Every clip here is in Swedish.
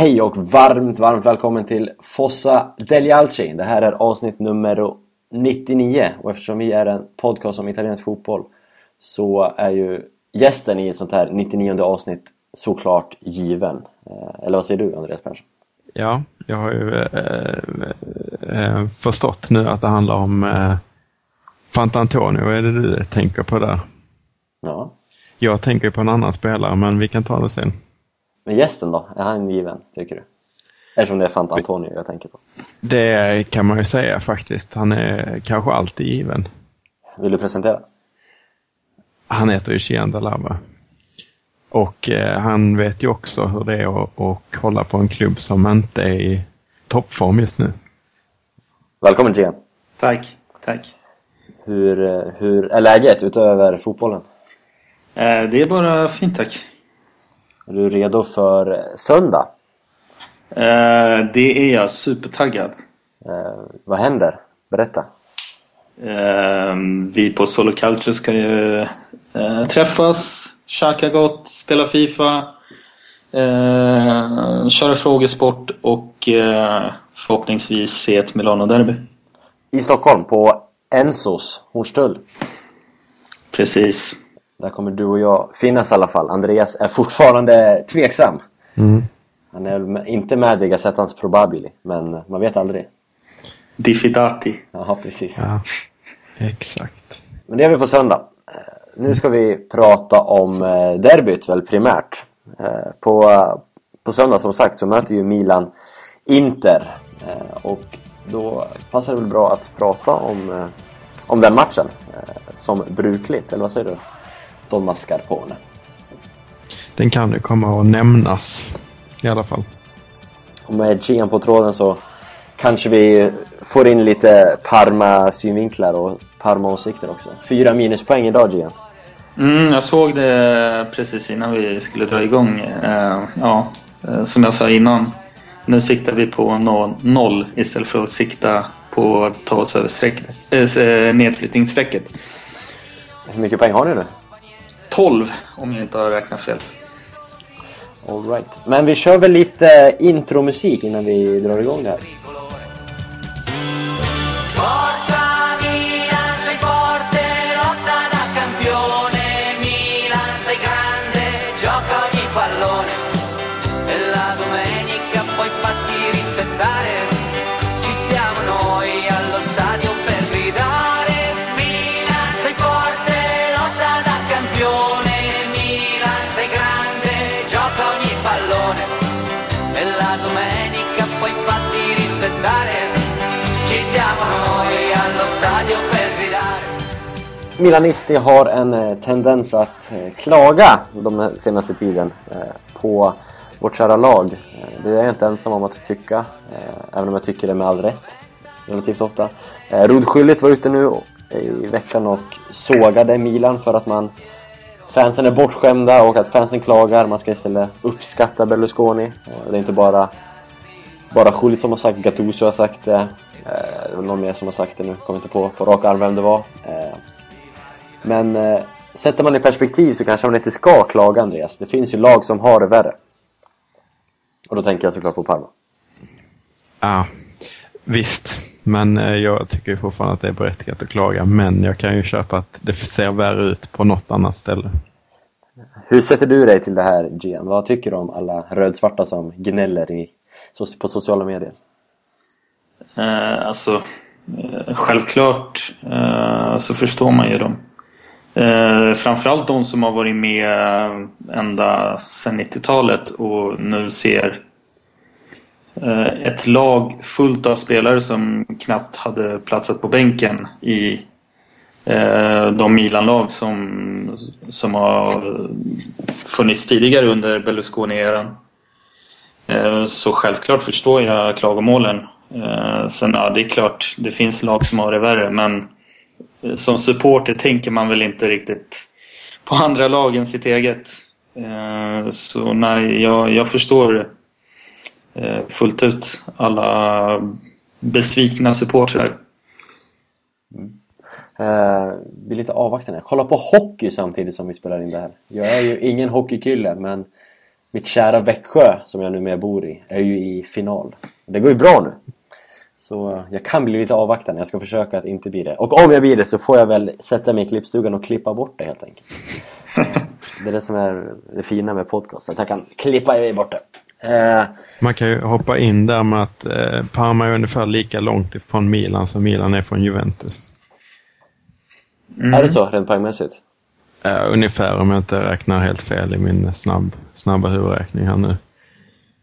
Hej och varmt, varmt välkommen till Fossa Deglialci. Det här är avsnitt nummer 99 och eftersom vi är en podcast om italiensk fotboll så är ju gästen i ett sånt här 99 avsnitt såklart given. Eh, eller vad säger du Andreas Persson? Ja, jag har ju äh, äh, förstått nu att det handlar om äh, Fanta Antonio. Vad är det du tänker på där? Ja. Jag tänker på en annan spelare, men vi kan ta det sen. Men gästen då? Är han given, tycker du? Eftersom det är Fanta Antonio jag tänker på. Det kan man ju säga faktiskt. Han är kanske alltid given. Vill du presentera? Han heter ju Gian Dalava. Och eh, han vet ju också hur det är att, att kolla på en klubb som inte är i toppform just nu. Välkommen Gian! Tack, tack. Hur, eh, hur är läget utöver fotbollen? Eh, det är bara fint tack. Är du redo för söndag? Eh, det är jag supertaggad. Eh, vad händer? Berätta! Eh, vi på Solo Culture ska ju eh, träffas, käka gott, spela Fifa, eh, köra frågesport och eh, förhoppningsvis se ett Milano-derby. I Stockholm, på Ensos, Hornstull. Precis. Där kommer du och jag finnas i alla fall. Andreas är fortfarande tveksam. Mm. Han är väl inte med i Gazettans Probabili, men man vet aldrig. Diffidati. Jaha, precis. Ja, exakt. Men det är vi på söndag. Eh, Nu ska vi prata om eh, derbyt väl primärt. Eh, På, på söndag som sagt så möter ju Milan Inter. Och då passar det väl bra att prata om, om den matchen. Som brukligt, eller vad säger du? Don Mascarpone. Den kan ju komma att nämnas i alla fall. Och med Gian på tråden så kanske vi får in lite Parma-synvinklar och Parma-åsikter också. Fyra minuspoäng idag Gian. Mm, jag såg det precis innan vi skulle dra igång. Eh, ja, eh, som jag sa innan. Nu siktar vi på no noll istället för att sikta på att ta oss över äh, nedflyttningsstrecket. Hur mycket poäng har ni nu? 12 om jag inte har räknat fel. All right. Men vi kör väl lite intromusik innan vi drar igång det här. Milanisti har en eh, tendens att eh, klaga de senaste tiden eh, på vårt kära lag. Det är jag inte ensam om att tycka, även om jag tycker det med all rätt relativt ofta. Eh, Rod Schüllit var ute nu i veckan och sågade Milan för att man fansen är bortskämda och att fansen klagar. Man ska istället uppskatta Berlusconi. Det är inte bara bara Schullit som har sagt, Gattuso har sagt det. Eh, det var någon mer som har sagt det nu, kommer inte på på rak arm vem det var. Men eh, sätter man i perspektiv så kanske man inte ska klaga Andreas. Det finns ju lag som har det värre. Och då tänker jag såklart på Parma. Ja, visst. Men eh, jag tycker fortfarande att det är berättigat att klaga. Men jag kan ju köpa att det ser värre ut på något annat ställe. Hur sätter du dig till det här Gian? Vad tycker du om alla rödsvarta som gnäller i, på sociala medier? Eh, alltså, eh, självklart eh, så förstår man ju dem. Eh, framförallt de som har varit med eh, ända sedan 90-talet och nu ser eh, ett lag fullt av spelare som knappt hade platsat på bänken i eh, de Milan-lag som, som har funnits tidigare under Berlusconi-eran. Eh, Så självklart förstår jag klagomålen. Eh, Sen ja, det är klart, det finns lag som har det värre men eh, som supporter tänker man väl inte riktigt på andra lag än sitt eget. Eh, så nej, jag, jag förstår eh, fullt ut alla besvikna supportrar. Mm. Eh, vi är lite avvaktande. Kolla på hockey samtidigt som vi spelar in det här. Jag är ju ingen hockeykille men mitt kära Växjö, som jag numera bor i, är ju i final. Det går ju bra nu. Så jag kan bli lite avvaktande, jag ska försöka att inte bli det. Och om jag blir det så får jag väl sätta mig i klippstugan och klippa bort det helt enkelt. Det är det som är det fina med podcast, att jag kan klippa bort det. Eh, Man kan ju hoppa in där med att eh, Parma är ungefär lika långt ifrån Milan som Milan är från Juventus. Är det så, rent poängmässigt? Eh, ungefär om jag inte räknar helt fel i min snabb, snabba huvudräkning här nu.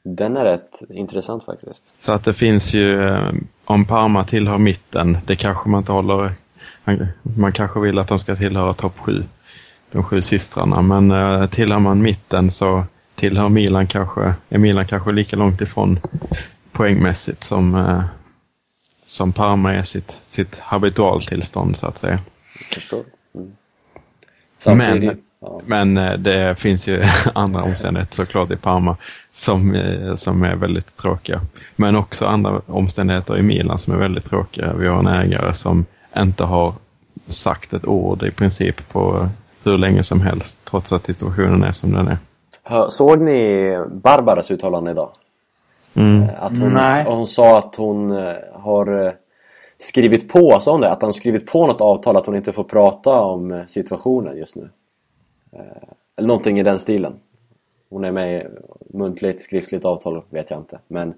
Den är rätt intressant faktiskt. Så att det finns ju, eh, om Parma tillhör mitten, det kanske man inte håller, man, man kanske vill att de ska tillhöra topp sju, de sju systrarna, men eh, tillhör man mitten så tillhör Milan kanske, är Milan kanske lika långt ifrån poängmässigt som, eh, som Parma är sitt, sitt habitualtillstånd så att säga. Förstår. Mm. Samtidigt, Men, ja. men eh, det finns ju andra omständigheter såklart i Parma som, eh, som är väldigt tråkiga. Men också andra omständigheter i Milan som är väldigt tråkiga. Vi har en ägare som inte har sagt ett ord i princip på hur länge som helst trots att situationen är som den är. Såg ni Barbaras uttalande idag? Mm. Att hon, Nej. hon sa att hon eh, har eh, skrivit på, sa hon det? Att hon skrivit på något avtal att hon inte får prata om eh, situationen just nu. Eh, Eller någonting i den stilen. Hon är med i muntligt, skriftligt avtal vet jag inte. Men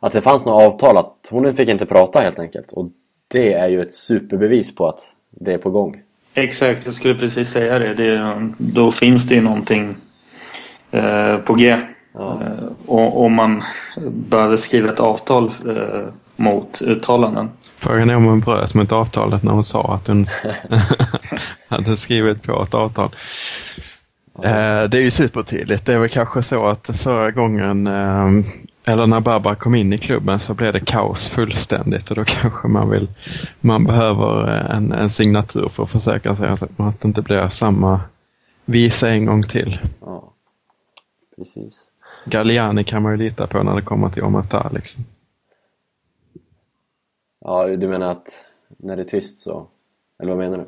att det fanns något avtal att hon fick inte prata helt enkelt. Och det är ju ett superbevis på att det är på gång. Exakt, jag skulle precis säga det. det då finns det ju någonting eh, på G. Ja. Eh, och om man behöver skriva ett avtal eh, mot uttalanden. Frågan är om hon bröt mot avtalet när hon sa att hon hade skrivit på ett avtal. Eh, Det är ju supertydligt. Det är väl kanske så att förra gången, eh, eller när Barbara kom in i klubben så blev det kaos fullständigt och då kanske man vill, man behöver eh, en, en signatur för att försäkra sig att det inte blir samma visa en gång till. Ja. Precis. Galliani kan man ju lita på när det kommer till Omata liksom. Ja, du menar att när det är tyst så... Eller vad menar du?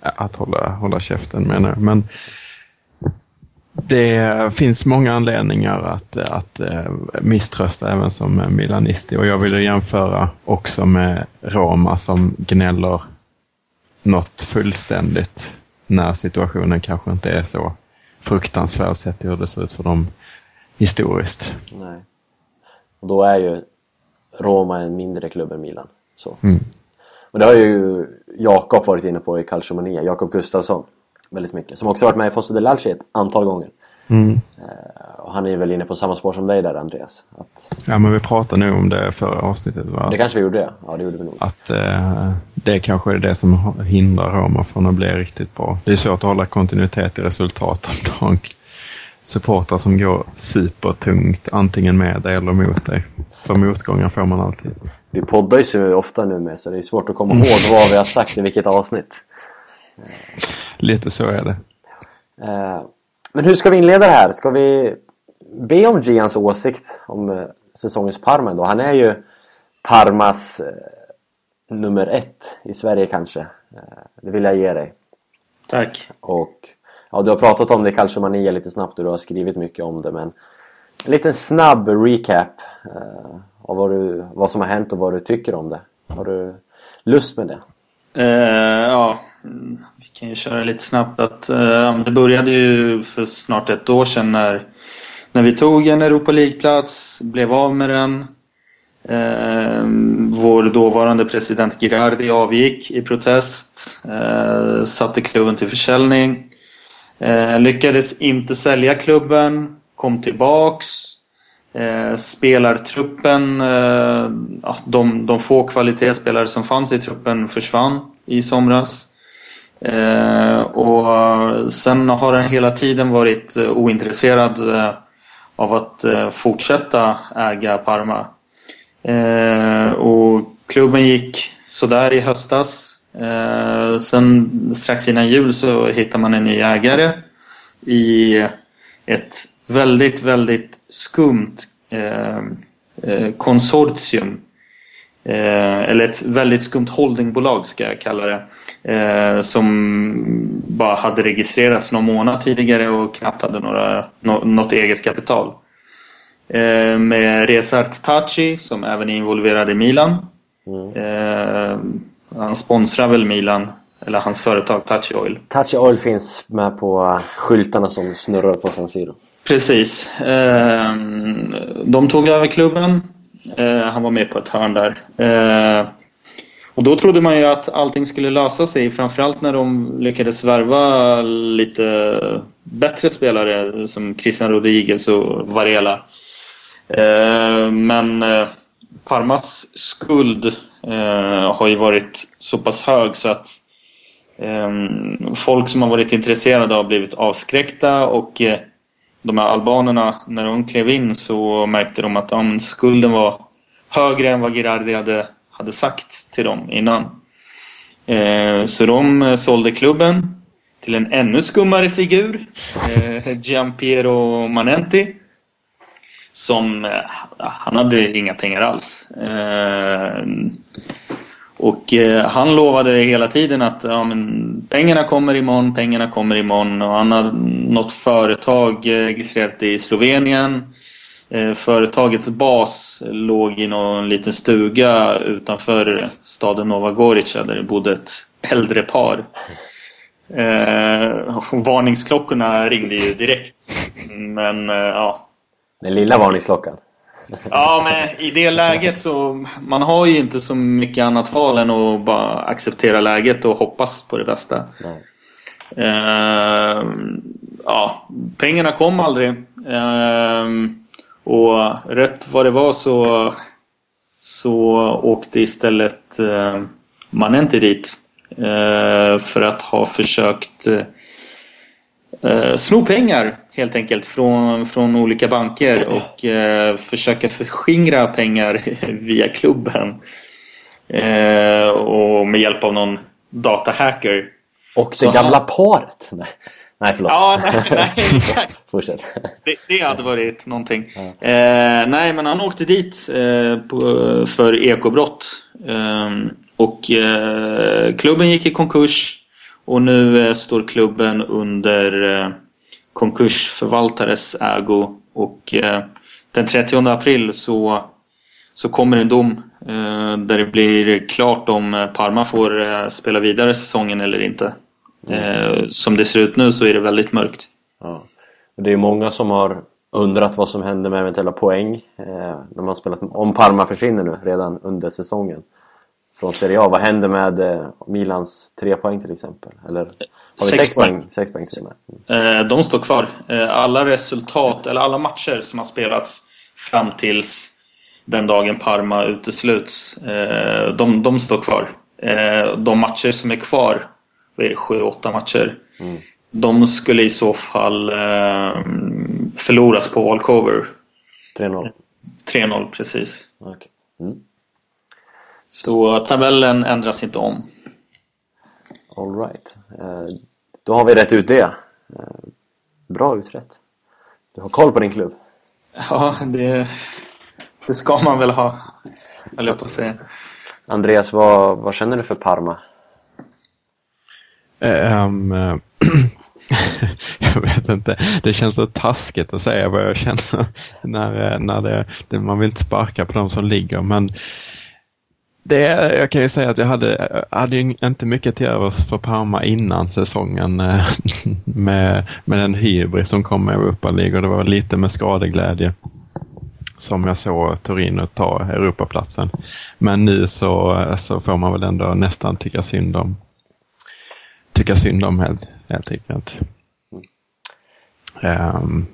att hålla, hålla käften menar jag. Men det finns många anledningar att, att eh, misströsta även som milanisti och jag vill jämföra också med Roma som gnäller något fullständigt när situationen kanske inte är så fruktansvärd sett hur det ser ut för dem historiskt. Nej. Och då är ju Roma en mindre klubb än Milan. Så. Mm. Och det har ju Jakob varit inne på i Calciomania, Jakob Gustafsson. Väldigt mycket. Som också varit med i Fosse del Alci ett antal gånger. Mm. Och han är väl inne på samma spår som dig där Andreas. Att, Ja, men vi pratade nog om det förra avsnittet. Va? det kanske vi gjorde ja. Ja det gjorde vi nog. Att eh, det kanske är det som hindrar Roma från att bli riktigt bra. Det är svårt att hålla kontinuitet i resultat om du har en supportrar som går supertungt antingen med dig eller mot dig. För motgångar får man alltid. Vi poddar ju så ofta nu med så det är svårt att komma ihåg vad vi har sagt i vilket avsnitt. Lite så är det. Eh, Men hur ska vi inleda det här? Ska vi be om Gians åsikt om eh, säsongens Parma då? Han är ju Parmas eh, nummer ett i Sverige kanske. Det vill jag ge dig. Tack. Och ja, du har pratat om det i Calciomania lite snabbt och du har skrivit mycket om det men en liten snabb recap eh, av vad, du, vad som har hänt och vad du tycker om det. Har du lust med det? Eh, ja, Mm, vi kan ju köra lite snabbt. Att, eh, det började ju för snart ett år sedan när, när vi tog en Europa League-plats, blev av med den. Eh, vår dåvarande president Girardi avgick i protest, eh, satte klubben till försäljning. Eh, lyckades inte sälja klubben, kom tillbaks. Eh, spelartruppen, eh, de, de få kvalitetsspelare som fanns i truppen försvann i somras. Eh, och sen har den hela tiden varit eh, ointresserad eh, av att eh, fortsätta äga Parma. Eh, och klubben gick sådär i höstas. Eh, sen strax innan jul så hittar man en ny ägare i ett väldigt, väldigt skumt eh, konsortium Eh, eller ett väldigt skumt holdingbolag ska jag kalla det. Eh, som bara hade registrerats någon månad tidigare och knappt hade några, nå, något eget kapital. Eh, med Resart Taci som även är involverad i Milan. Eh, han sponsrar väl Milan, eller hans företag Taci Oil. Touchy Oil finns med på skyltarna som snurrar på San Siro. Precis. Eh, de tog över klubben. Eh, han var med på ett hörn där. Och då trodde man ju att allting skulle lösa sig, framförallt när de lyckades värva lite bättre spelare som Christian Rodriguez och Varela. Eh, men eh, Parmas skuld eh, har ju varit så pass hög så att ehm, folk som har varit intresserade har blivit avskräckta och de här albanerna, när de klev in så märkte de att ja, skulden var högre än vad Girardi hade, hade sagt till dem innan. Eh, så de eh, sålde klubben till en ännu skummare figur, eh, Giampiero Manenti. Som, eh, han hade inga pengar alls. Eh, och eh, han lovade hela tiden att ja, men pengarna kommer imorgon, pengarna kommer imorgon. Och han hade något företag eh, registrerat i Slovenien. Eh, företagets bas låg i någon liten stuga utanför staden Nova Gorica där det bodde ett äldre par. Eh, varningsklockorna ringde ju direkt. Men eh, ja, Den lilla varningsklockan. Ja, men i det läget så man har ju inte så mycket annat val än att bara acceptera läget och hoppas på det bästa. Eh, ja, pengarna kom aldrig. Eh, och rätt vad det var så, så åkte istället eh, Manenti dit. Eh, för att ha försökt eh, sno pengar helt enkelt från, från olika banker och eh, försöka förskingra pengar via klubben. Eh, och med hjälp av någon datahacker. Och det Så gamla paret! Nej, förlåt. Ja, nej, nej exakt. Fortsätt. Det, det hade varit någonting. Eh, nej, men han åkte dit eh, på, för ekobrott. Eh, och klubben gick i konkurs. Och nu eh, står klubben under eh, konkursförvaltares ägo. Och eh, den 30 april så, så kommer en dom där det blir klart om Parma får spela vidare säsongen eller inte. Eh, som det ser ut nu så är det väldigt mörkt. Ja. Det är många som har undrat vad som händer med eventuella poäng eh, när man spelat, om Parma försvinner nu redan under säsongen från Serie A. Vad händer med eh, Milans tre poäng till exempel? Eller har vi Sex sex, poäng. poäng? Sex poäng till med. Eh, De står kvar. Alla resultat, eller alla matcher som har spelats fram tills den dagen Parma utesluts, de, de står kvar. De matcher som är kvar, vad är det, sju, åtta matcher, de skulle i så fall eh, förloras på walkover. 3-0. 3-0 precis. Okej. Mm. Så tabellen ändras inte om. All right. Eh, då har vi rätt ut det. Eh, bra utrett. Du har koll på din klubb. Ja, det, det ska man väl ha, höll jag på att säga. Andreas, vad, vad känner du för Parma? Um, jag vet inte. Det känns så taskigt att säga vad jag känner när, eh, när det, det, man vill inte sparka på de som ligger. Men det, jag kan ju säga att jag hade, hade inte mycket till övers för Parma innan säsongen med, med den hybris som kom med Europa League och det var lite med skadeglädje som jag såg Torino ta Europaplatsen. Men nu så, så får man väl ändå nästan tycka synd om tycka synd om helt, helt enkelt. Ehm,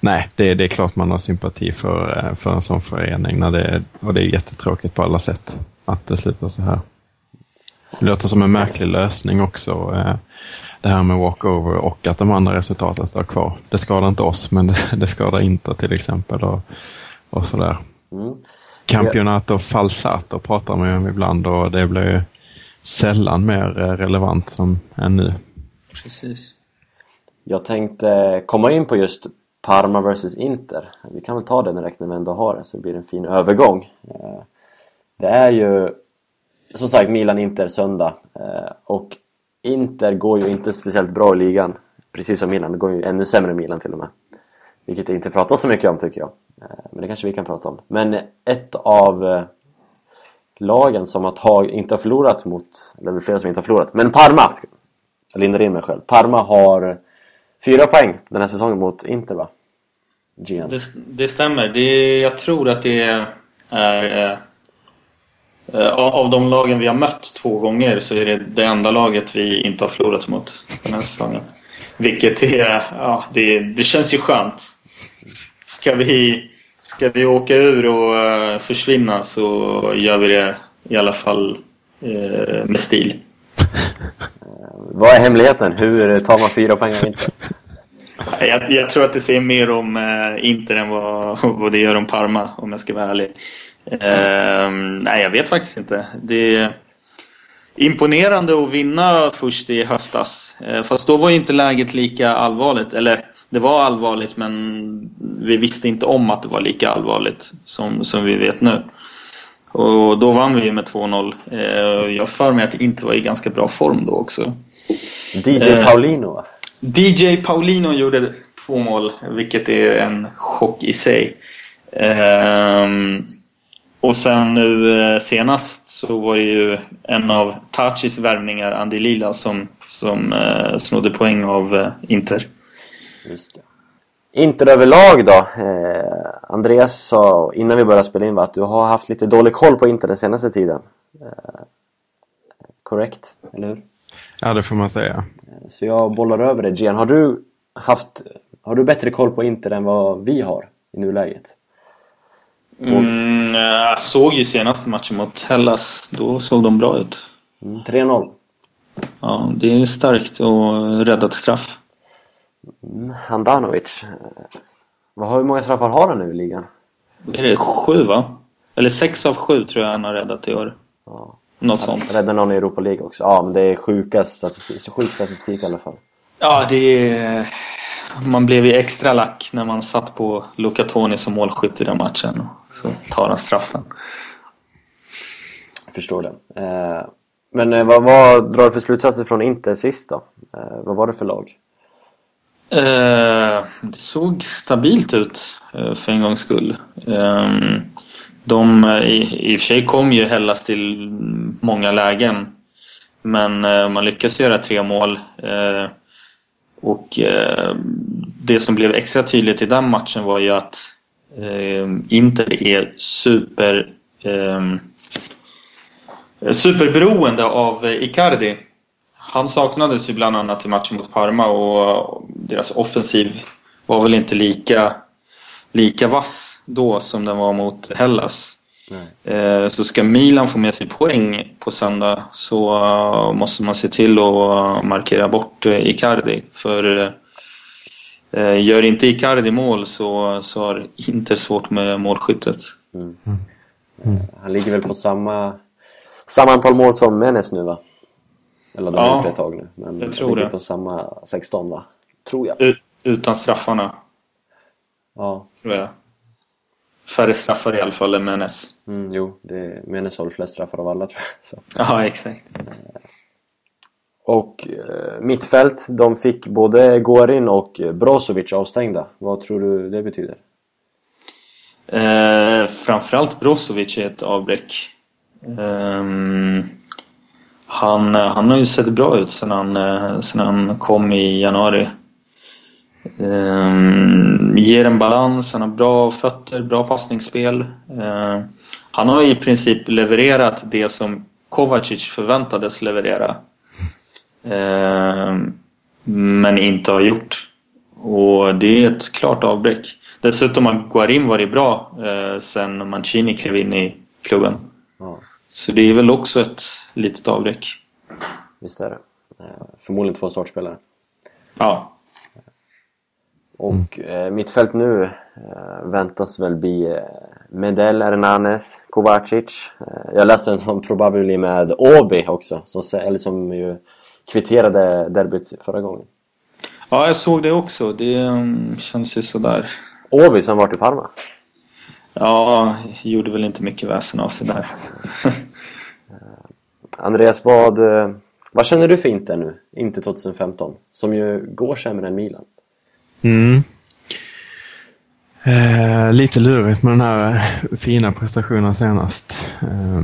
nej, det, det är klart man har sympati för, eh, för en sån förening när det, och det är jättetråkigt på alla sätt att det slutar så här. Det låter som en märklig lösning också. eh, Det här med walkover och att de andra resultaten står kvar. Det skadar inte oss, men det, det skadar inte till exempel. Och, och sådär. Mm. Campionato falsato pratar man ju om ibland och det blir ju sällan mer eh, relevant som än nu. Precis. Jag tänkte komma in på just Parma vs Inter. Vi kan väl ta det direkt när vi ändå har det så det blir en fin övergång. Eh, Det är ju som sagt Milan-Inter söndag eh, och Inter går ju inte speciellt bra i ligan precis som Milan, det går ju ännu sämre än Milan till och med vilket det inte pratas så mycket om tycker jag men det kanske vi kan prata om men ett av lagen som har tag, inte har förlorat mot, eller det är väl flera som inte har förlorat, men Parma! Jag lindar in mig själv. Parma har fyra poäng den här säsongen mot Inter va? Gian. Det, det stämmer. Det, jag tror att det är... Eh, eh av de lagen vi har mött två gånger så är det det enda laget vi inte har förlorat mot den här säsongen. Vilket är... Ja, det, det känns ju skönt. Ska vi, ska vi åka ur och uh, försvinna så gör vi det i alla fall uh, med stil. Vad är hemligheten? Hur tar man fyra poäng av Inter? Jag, jag, tror att det säger mer om uh, Inter än vad, vad det gör om Parma, om jag ska vara ärlig. Uh, nej, jag vet faktiskt inte. Det är imponerande att vinna först i höstas. Uh, fast då var ju inte läget lika allvarligt. Eller, det var allvarligt men vi visste inte om att det var lika allvarligt som, som vi vet nu. Och då vann vi med 2-0. Uh, jag för mig att det inte var i ganska bra form då också. DJ Paulino va? DJ Paulino gjorde två mål, vilket är en chock i sig. Ehm, och sen nu eh, senast så var det ju en av Tachis värvningar, Andy Lila, som, som eh, snodde poäng av eh, Inter. Just det. Inter överlag då? Eh, Andreas sa innan vi började spela in va, att du har haft lite dålig koll på Inter den senaste tiden. Eh, Korrekt, eller hur? Ja, det får man säga. Så jag bollar över det. Gian, har du haft har du bättre koll på Inter än vad vi har i nuläget? Mm, jag såg ju senaste matchen mot Hellas. Då såg de bra ut. Mm, 3-0. Ja, det är starkt och räddat straff. Mm, Handanovic. Hur många straffar har han nu i ligan? Är det sju va? Eller sex av sju tror jag han har räddat i år. Ja. Något sånt. Räddade någon i Europa League också. Ja, men det är sjuka statistik, sjuk statistik i alla fall. Ja, det är... Man blev ju extra lack när man satt på Luca Toni som målskytt i den matchen. Så tar han straffen. Jag förstår det. Eh, men eh, vad, vad drar du för slutsatser från Inter sist då? Eh, vad var det för lag? Eh, det såg stabilt ut eh, för en gångs skull. Ehm, de, i, I och för sig kom ju Hellas till många lägen. Men eh, man lyckas göra tre mål. Eh, och det som blev extra tydligt i den matchen var ju att Inter är super ehm, superberoende av Icardi. Han saknades ju bland annat i matchen mot Parma och deras offensiv var väl inte lika, lika vass då som den var mot Hellas. Nej. Så ska Milan få med sig poäng på söndag så måste man se till att markera bort Icardi. För gör inte Icardi mål så, så har Inter svårt med målskyttet. Mm. Mm. Han ligger väl på samma, samma antal mål som Menes nu va? Eller de har Ja, gjort det ett tag nu. Men jag tror det. på samma 16 va? Tror jag. Ut- Utan straffarna, Ja. tror jag. Färre straffar i alla fall än Menes. Mm, jo, det Menes har flest straffar av alla tror jag. Så. Ja, exakt. Och eh, mittfält, de fick både Gorin och Brozovic avstängda. Vad tror du det betyder? Eh, framförallt Brozovic är ett avbräck. Ehm, han, eh, han har ju sett bra ut sen han, eh, sedan han kom i januari. Ehm, ger en balans, han har bra fötter, bra passningsspel. Ehm, han har i princip levererat det som Kovacic förväntades leverera. Ehm, men inte har gjort. Och det är ett klart avbräck. Dessutom har Guarin varit bra eh, sen Mancini klev in i klubben. Ja, så det är väl också ett litet avbräck. visst är det. Eh, förmodligen två startspelare. Ja. Och eh, mittfält nu eh, väntas väl bli Medel, Hernanes, Kovacic. Jag läste en som probably med Åby också, som, eller som ju kvitterade derbyt förra gången. ja, jag såg det också. Det mm, känns ju sådär. Åby som varit i Parma. Ja, gjorde väl inte mycket väsen av sig där. Andreas, vad, eh, vad känner du för Inter nu? Inte 2015, som ju går sämre än Milan. Mm. Eh, lite lurigt med den här fina prestationen senast. Eh,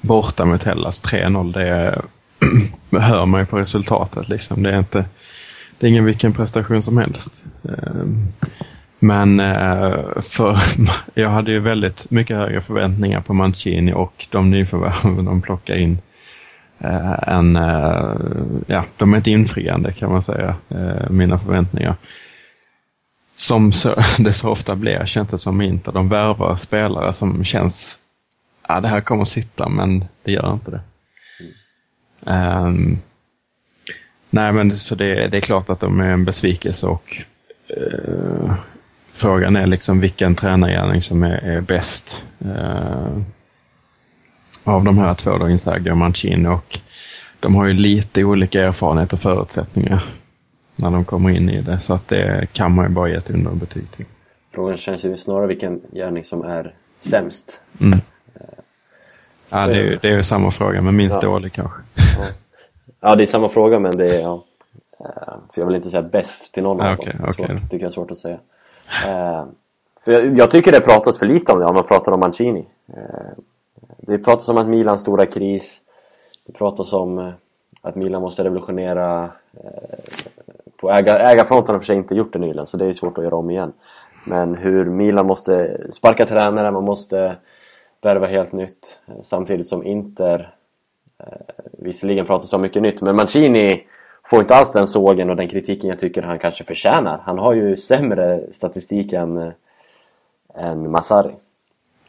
borta mot Hellas, 3-0. Det hör man ju på resultatet. Liksom. Det, är inte, det är ingen vilken prestation som helst. Eh, men eh, för, jag hade ju väldigt mycket högre förväntningar på Mancini och de nyförvärven de plockar in. Eh, eh, ja, de är inte infriande kan man säga, eh, mina förväntningar. Som så, det så ofta blir, känns det som inte. De värvar spelare som känns, ja det här kommer att sitta men det gör inte det. Um, nej men så det, det, är klart att de är en besvikelse och eh, frågan är liksom vilken tränargärning som är, är bäst. Uh, av de här två då, Inzaghi och Mancini och de har ju lite olika erfarenhet och förutsättningar när de kommer in i det. Så att det kan man ju bara ge ett underbetyg till. Frågan känns ju snarare vilken gärning som är sämst. Mm. Ja, det är, ju, det är ju samma fråga, men minst ja. dålig kanske. Ja. ja, det är samma fråga, men det är... Ja. Eh, för jag vill inte säga bäst till någon ah, av okay, dem. Okay. Svårt, tycker jag är svårt att säga. Eh, för jag, jag, tycker det pratas för lite om det, om man pratar om Mancini. Eh, det pratas om att Milans stora kris. Det pratas om eh, att Milan måste revolutionera eh, på ägar, ägarfronten har för sig inte gjort det nyligen så det är svårt att göra om igen. Men hur Milan måste sparka tränare, man måste värva helt nytt samtidigt som Inter eh, visserligen pratas om mycket nytt men Mancini får inte alls den sågen och den kritiken jag tycker han kanske förtjänar. Han har ju sämre statistik än, än Massari.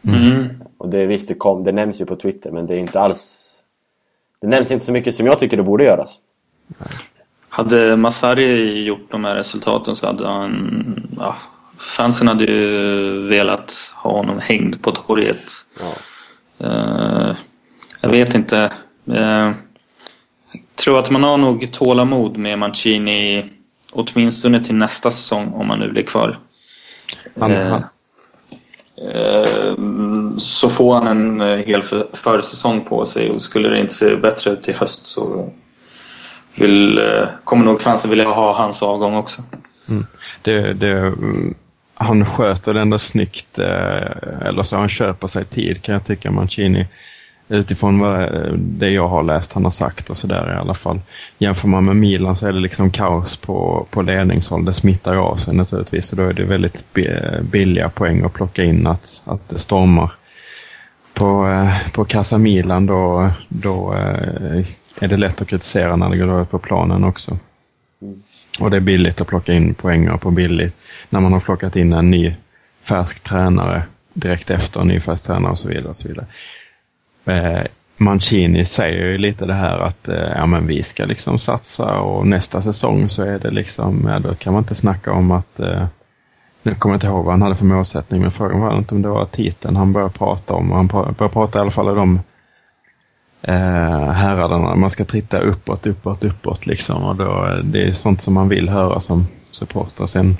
Mm. Och det visst, det, kom, det nämns ju på Twitter men det är inte alls det nämns inte så mycket som jag tycker det borde göras. Hade Masari gjort de här resultaten så hade han... Ja, fansen hade ju velat ha honom hängd på torget. Ja. Uh, jag vet inte. Uh, tror att man har nog tålamod med Mancini åtminstone till nästa säsong om han nu blir kvar. Han, uh, så får han en hel försäsong på sig och skulle det inte se bättre ut i höst så vill, eh, kommer nog fansen vilja ha hans avgång också. Mm. Det, det, han sköter det ändå snyggt, eh, eller så han köper sig tid kan jag tycka Mancini. Utifrån vad, eh, det jag har läst han har sagt och sådär i alla fall. Jämför man med Milan så är det liksom kaos på, på ledningshåll. Det smittar ju av sig naturligtvis och då är det väldigt billiga poäng att plocka in att, att det stormar. På, eh, på Casa Milan då, då eh, är det lätt att kritisera när det går dåligt på planen också. Och det är billigt att plocka in poänger på billigt. När man har plockat in en ny färsk tränare direkt efter en ny färsk tränare och så vidare. Och så vidare. Eh, Mancini säger ju lite det här att eh, ja, men vi ska liksom satsa och nästa säsong så är det liksom, ja, då kan man inte snacka om att eh, nu kommer jag inte ihåg vad han hade för målsättning men frågan var inte om det var titeln han började prata om. Han började prata i alla fall om eh, herrarna. Man ska titta uppåt, uppåt, uppåt liksom. Och då, eh, det är sånt som man vill höra som supporter. Sen,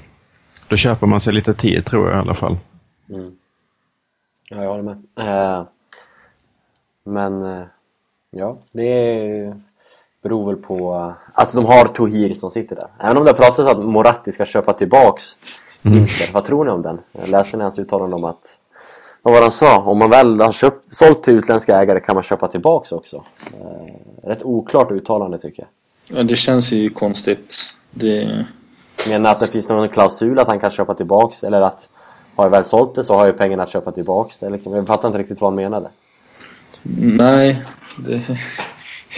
då köper man sig lite tid tror jag i alla fall. Mm. Ja, jag håller med. Uh, men eh, ja, det beror väl på att de har Tohir som sitter där. Även om det pratas att Moratti ska köpa tillbaks mm. Inter. Vad tror ni om den? Jag läste ni hans uttalande om att vad var han sa? Om man väl har köpt, sålt till utländska ägare kan man köpa tillbaks också. Eh, rätt oklart uttalande tycker jag. Ja, det känns ju konstigt. Det... Menar att det finns någon klausul att han kan köpa tillbaks eller att har jag väl sålt det så har jag pengarna att köpa tillbaks det. Liksom, jag fattar inte riktigt vad han menade. Nej, det,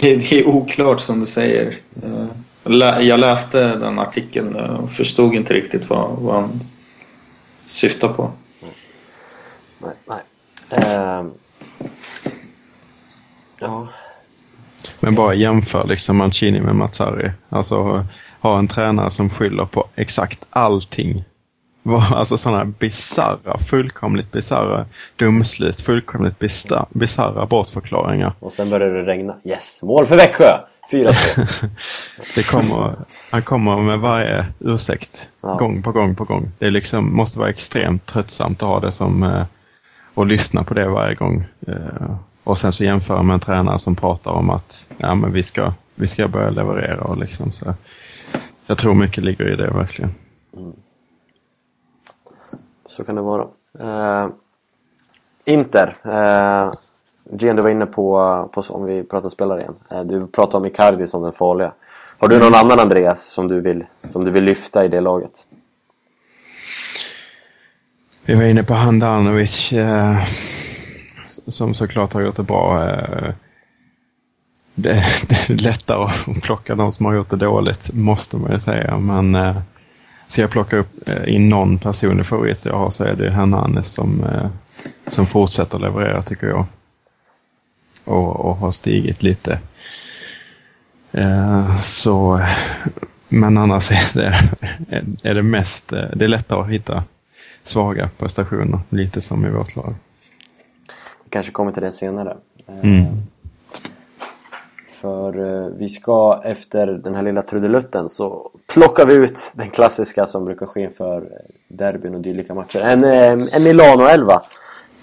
det är oklart som du säger. Eh, jag läste den artikeln och förstod inte riktigt vad, vad han syftar på nej, nej. Uh, ja. Men bara jämför liksom Mancini med Mazzari. Alltså ha en tränare som skyller på exakt allting. Alltså sådana bisarra, fullkomligt bisarra domslut, fullkomligt bisarra bortförklaringar. Och sen började det regna. Yes, mål för Växjö! 4-2. Det kommer, han kommer med varje ursäkt Ja. gång på gång på gång. Det liksom, måste vara extremt tröttsamt att ha det som eh, och lyssna på det varje gång. Eh, och sen så jämföra med en tränare som pratar om att ja, men vi, ska, vi ska börja leverera. Och liksom, så. Jag tror mycket ligger i det verkligen. Så kan det vara. Eh, Inter. Eh, Gian, du var inne på, på, om vi pratar spelare igen. Eh, du pratade om Icardi som den farliga. Har du någon annan Andreas som du vill, som du vill lyfta i det laget? Vi var inne på Handanovic eh, som såklart har gjort det bra. Eh, det, det är lättare att plocka de som har gjort det dåligt, måste man ju säga. Men eh, ska jag plocka upp eh, in någon personlig favorit jag har så är det Hernanes som, eh, som fortsätter leverera tycker jag. Och, och har stigit lite. Eh, så, men annars är det, är det mest, det är lättare att hitta svaga prestationer, lite som i vårt lag. Vi kanske kommer till det senare. Mm. För vi ska efter den här lilla trudelutten så plockar vi ut den klassiska som brukar ske inför eh, derbyn och dylika matcher. En, eh, en Milano-elva.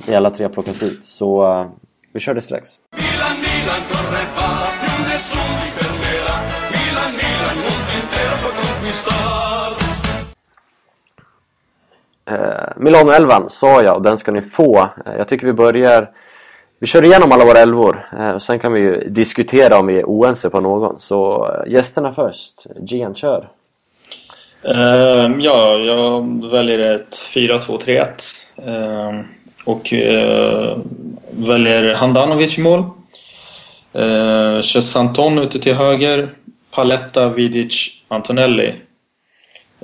Vi alla tre har plockat ut. Så eh, vi kör det strax. Milan, Milan corre va, più nessuno ti fermerà. Milan, Milan, mondo intero può conquistar. Eh, Milano-elvan sa jag och den ska ni få. Eh, jag tycker vi börjar... Vi kör igenom alla våra elvor. Eh, och sen kan vi ju diskutera om vi är oense på någon. Så eh, gästerna först. Gian, kör. Ehm, ja, jag väljer ett 4-2-3-1. Ehm, och uh, väljer Handanovic i mål. Ehm, uh, kör Santon ute till höger. Paletta, Vidic, Antonelli.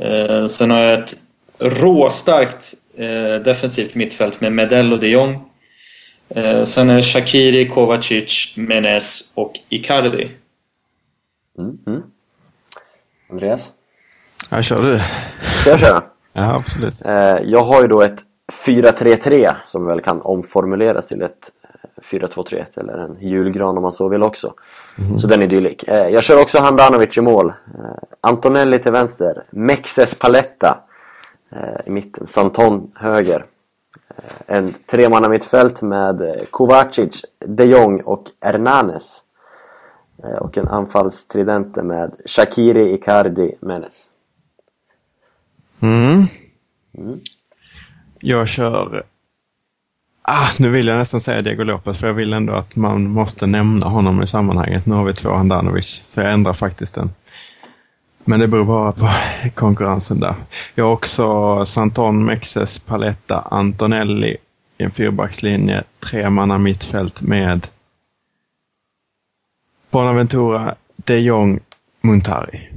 Uh, sen har jag ett råstarkt eh, defensivt mittfält med Medello, och de Jong. Eh, sen är det Shakiri, Kovacic, Menes och Icardi. Mm, mm. Andreas? Jag kör du. Ska jag köra? Ja, absolut. Eh, jag har ju då ett 4-3-3 som väl kan omformuleras till ett eh, 4-2-3-1 eller en julgran om man så vill också. Så den är dylik. Eh, jag kör också Handanovic i mål. Eh, Antonelli till vänster. Mexes Paletta eh, i mitten. Santon höger. Eh, en tremanna mittfält med eh, Kovacic, de Jong och Hernanes. Eh, och en anfallstridente med Shakiri, Icardi, Menes. Mm. Jag kör... Ah, nu vill jag nästan säga Diego Lopez för jag vill ändå att man måste nämna honom i sammanhanget. Nu har vi två Handanovic, så jag ändrar faktiskt den. Men det beror bara på konkurrensen där. Jag har också Santon, Mexes, Paletta, Antonelli i en fyrbackslinje. Tre manna mittfält med Bonaventura, de Jong, Muntari.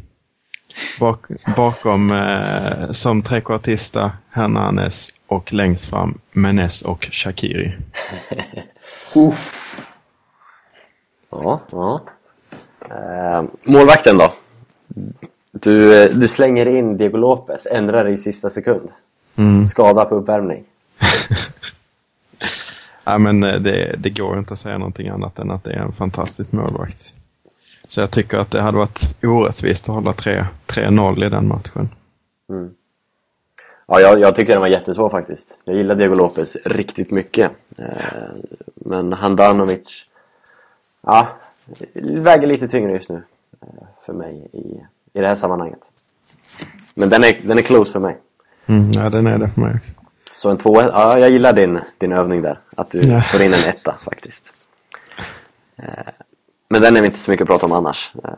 Bak, bakom eh, som trekvartista Hernanes och längst fram Menes och Shakiri. Ja, ja. Eh, målvakten då? Du, eh, du slänger in Diego Lopez, ändrar i sista sekund. Mm. Skada på uppvärmning. Ja, men eh, det, det går inte att säga någonting annat än att det är en fantastisk målvakt. Så jag tycker att det hade varit orättvist att hålla 3 3-0 i den matchen. Ja, jag, jag tyckte den var jättesvår faktiskt. Jag gillar Diego Lopez riktigt mycket. Eh, men Handanovic, ja, väger lite tyngre just nu för mig i, i det här sammanhanget. Men den är, den är close för mig. Mm, ja, den är det för mig också. Så en tvåa, ja jag gillar din, din övning där. Att du Ja. får in en etta faktiskt. Eh, Men den är vi inte så mycket att prata om annars. Eh,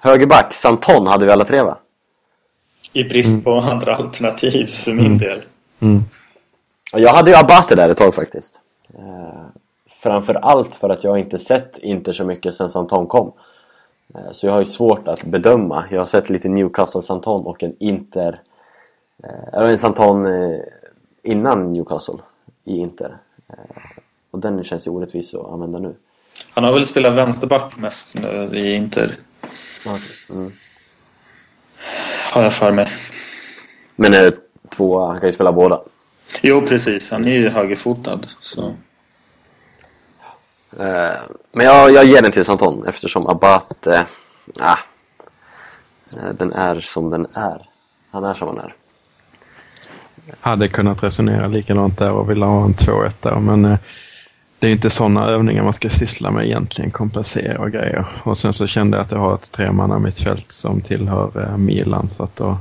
Högerback, Santon hade vi alla tre va? I brist på andra alternativ för min del. Mm. Jag hade ju Abate där ett tag faktiskt. Eh, framför allt för att jag inte sett Inter så mycket sen Santon kom. Eh, så jag har ju svårt att bedöma. Jag har sett lite Newcastle Santon och en Inter... Eh, eller en Santon eh, innan Newcastle i Inter. Och den känns ju orättvis att använda nu. Han har väl spelat vänsterback mest nu i Inter. Mm. Har jag för mig. Men eh, två, han kan ju spela båda. Jo, precis. Han är ju högerfotad. Så. Eh, men jag, jag ger den till Santon eftersom Abate, ah, eh, den är som den är. Han är som han är. Hade kunnat resonera likadant där och vilja ha en 2-1 där, men eh, det är inte sådana övningar man ska syssla med egentligen, kompensera och grejer. Och sen så kände jag att jag har ett tremanna mittfält som tillhör eh, Milan, så att då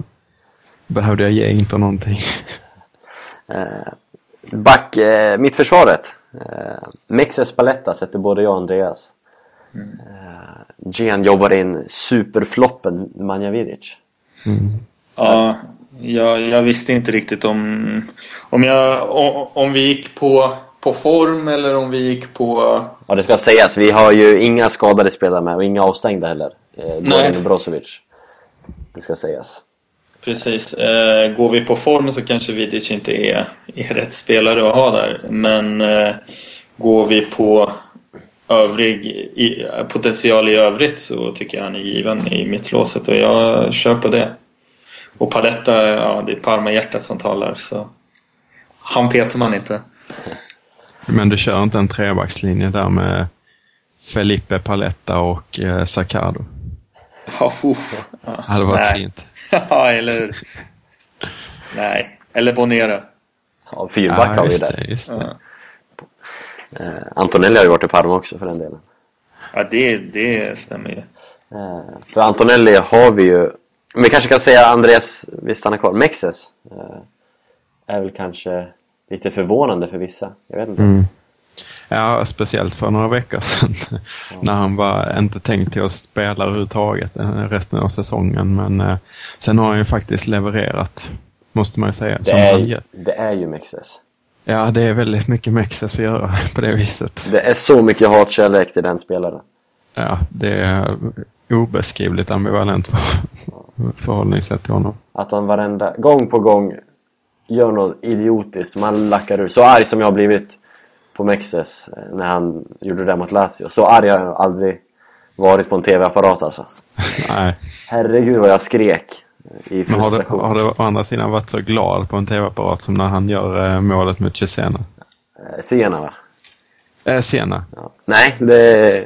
behövde jag ge inte någonting. Eh, back, eh, mittförsvaret. Eh, Mexes Paletta sätter både jag och Andreas. Eh, Gian jobbar in superfloppen Manjavidic. Ja, jag, jag visste inte riktigt om, om, jag, om, om vi gick på, på form eller om vi gick på... Ja det ska sägas, vi har ju inga skadade spelare med och inga avstängda heller. Eh, Goran och Brozovic. Det ska sägas. Precis. Eh, går vi på form så kanske Vidic inte är, är rätt spelare att ha där. Men eh, går vi på övrig i, potential i övrigt så tycker jag han är given i mittlåset och jag kör på det. Och Paletta, ja det är Parma-hjärtat som talar så han petar man inte. Men du kör inte en trebackslinje där med Felipe Paletta och eh, Saccardo? Ja, uff. ja. Det hade varit Nej. fint. ja, eller hur? Nej, eller Bonera. Ja, fyrback har vi där. det, just det. Ja. Eh, Antonelli har ju varit i Parma också för den delen. Ja, det, det stämmer ju. Eh, för Antonelli har vi ju, vi kanske kan säga Andreas, vi stannar kvar, Mexes eh, är väl kanske lite förvånande för vissa, jag vet inte. Mm. Ja, speciellt för några veckor sedan. när han var inte tänkt till att spela överhuvudtaget eh, resten av säsongen. Men eh, sen har han ju faktiskt levererat, måste man ju säga. Det, är, det är ju Mexes. Ja, det är väldigt mycket Mexes att göra på det viset. Det är så mycket hatkärlek till den spelaren. Ja, det är obeskrivligt ambivalent förhållningssätt till honom. Att han varenda, gång på gång gör något idiotiskt, man lackar ur. Så arg som jag har blivit på Mexes eh, när han gjorde det där mot Lazio. Så arg har jag aldrig varit på en TV-apparat alltså. Nej. Herregud vad jag skrek i Men har du, har du å andra sidan varit så glad på en tv-apparat som när han gör eh, målet mot Cesena? Eh, Sena va? Eh, Sena. Ja. Nej, det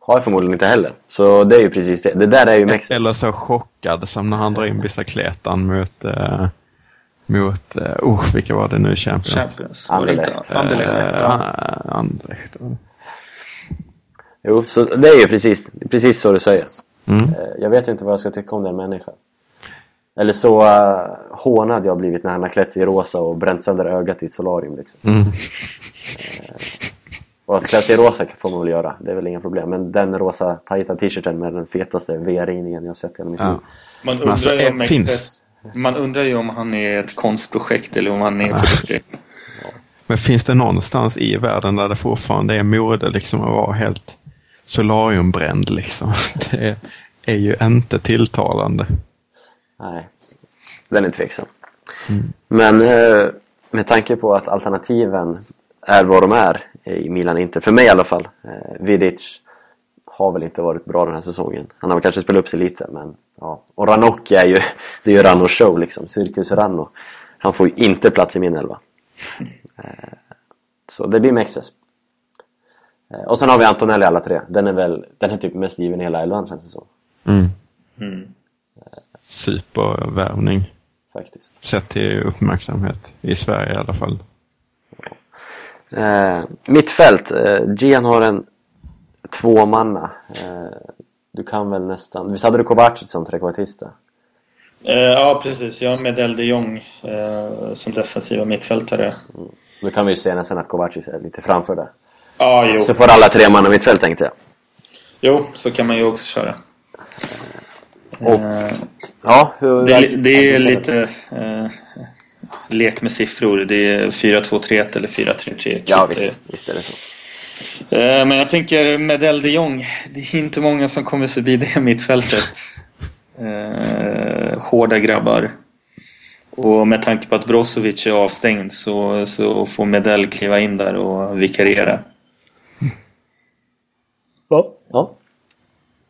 har jag förmodligen inte heller. Så det är ju precis det. Det där är ju Mexes. Eller så chockad som när han drar in bicicletan mot, eh, mot uh, oh, vilka var det nu? Champions? Champions. Anderlecht. Anderlecht. Eh, ja. Anderlecht. Jo, så det är ju precis, precis så du säger. Mm. Eh, Jag vet inte vad jag ska tycka om den människan. Eller så uh, hånad jag har blivit när han har klätt sig i rosa och bränt sönder ögat i ett solarium liksom. Mm. Och att klä sig i rosa får man väl göra, det är väl inga problem. Men den rosa tajta t-shirten med den fetaste VR-ringningen jag sett i hela mitt liv. Man alltså, undrar, ju om finns- man undrar ju om han är ett konstprojekt eller om han är på riktigt. Men finns det någonstans i världen där det fortfarande är mode liksom att vara helt solariumbränd liksom? Det är ju inte tilltalande. Nej, den är tveksam. Men eh, med tanke på att alternativen är vad de är i Milan inte, för mig i alla fall. Eh, Vidic har väl inte varit bra den här säsongen. Han har kanske spelat upp sig lite men ja. Och Ranocchi är ju, det är ju Ranno show liksom, Cirkus Ranno. Han får ju inte plats i min elva. Eh, så det blir Mexes. Eh, och sen har vi Antonelli alla tre. Den är väl, den är typ mest given i hela elvan känns det som. Mm. Mm. Supervärvning. Faktiskt. Sett till uppmärksamhet. I Sverige i alla fall. Eh, mittfält. Eh, Gian har en tvåmanna. Eh, du kan väl nästan... Visst hade du Kovacic som trekvartista? Eh, ja, precis. Jag har Medel de Jong eh, som defensiva mittfältare. Nu kan vi ju se nästan att Kovacic är lite framför där. Ja, jo. Så får alla tre manna mittfält tänkte jag. jo, så kan man ju också köra. Och, Eh, ja, hur... det, det är lite eh, lek med siffror. Det är 4-2-3-1 eller 4-3-3. Ja, visst, visst är det så. Eh, Men jag tänker Medel de Jong. Det är inte många som kommer förbi det mittfältet. Eh, hårda grabbar. Och med tanke på att Brozovic är avstängd så, så får Medel kliva in där och vikariera. Ja. ja.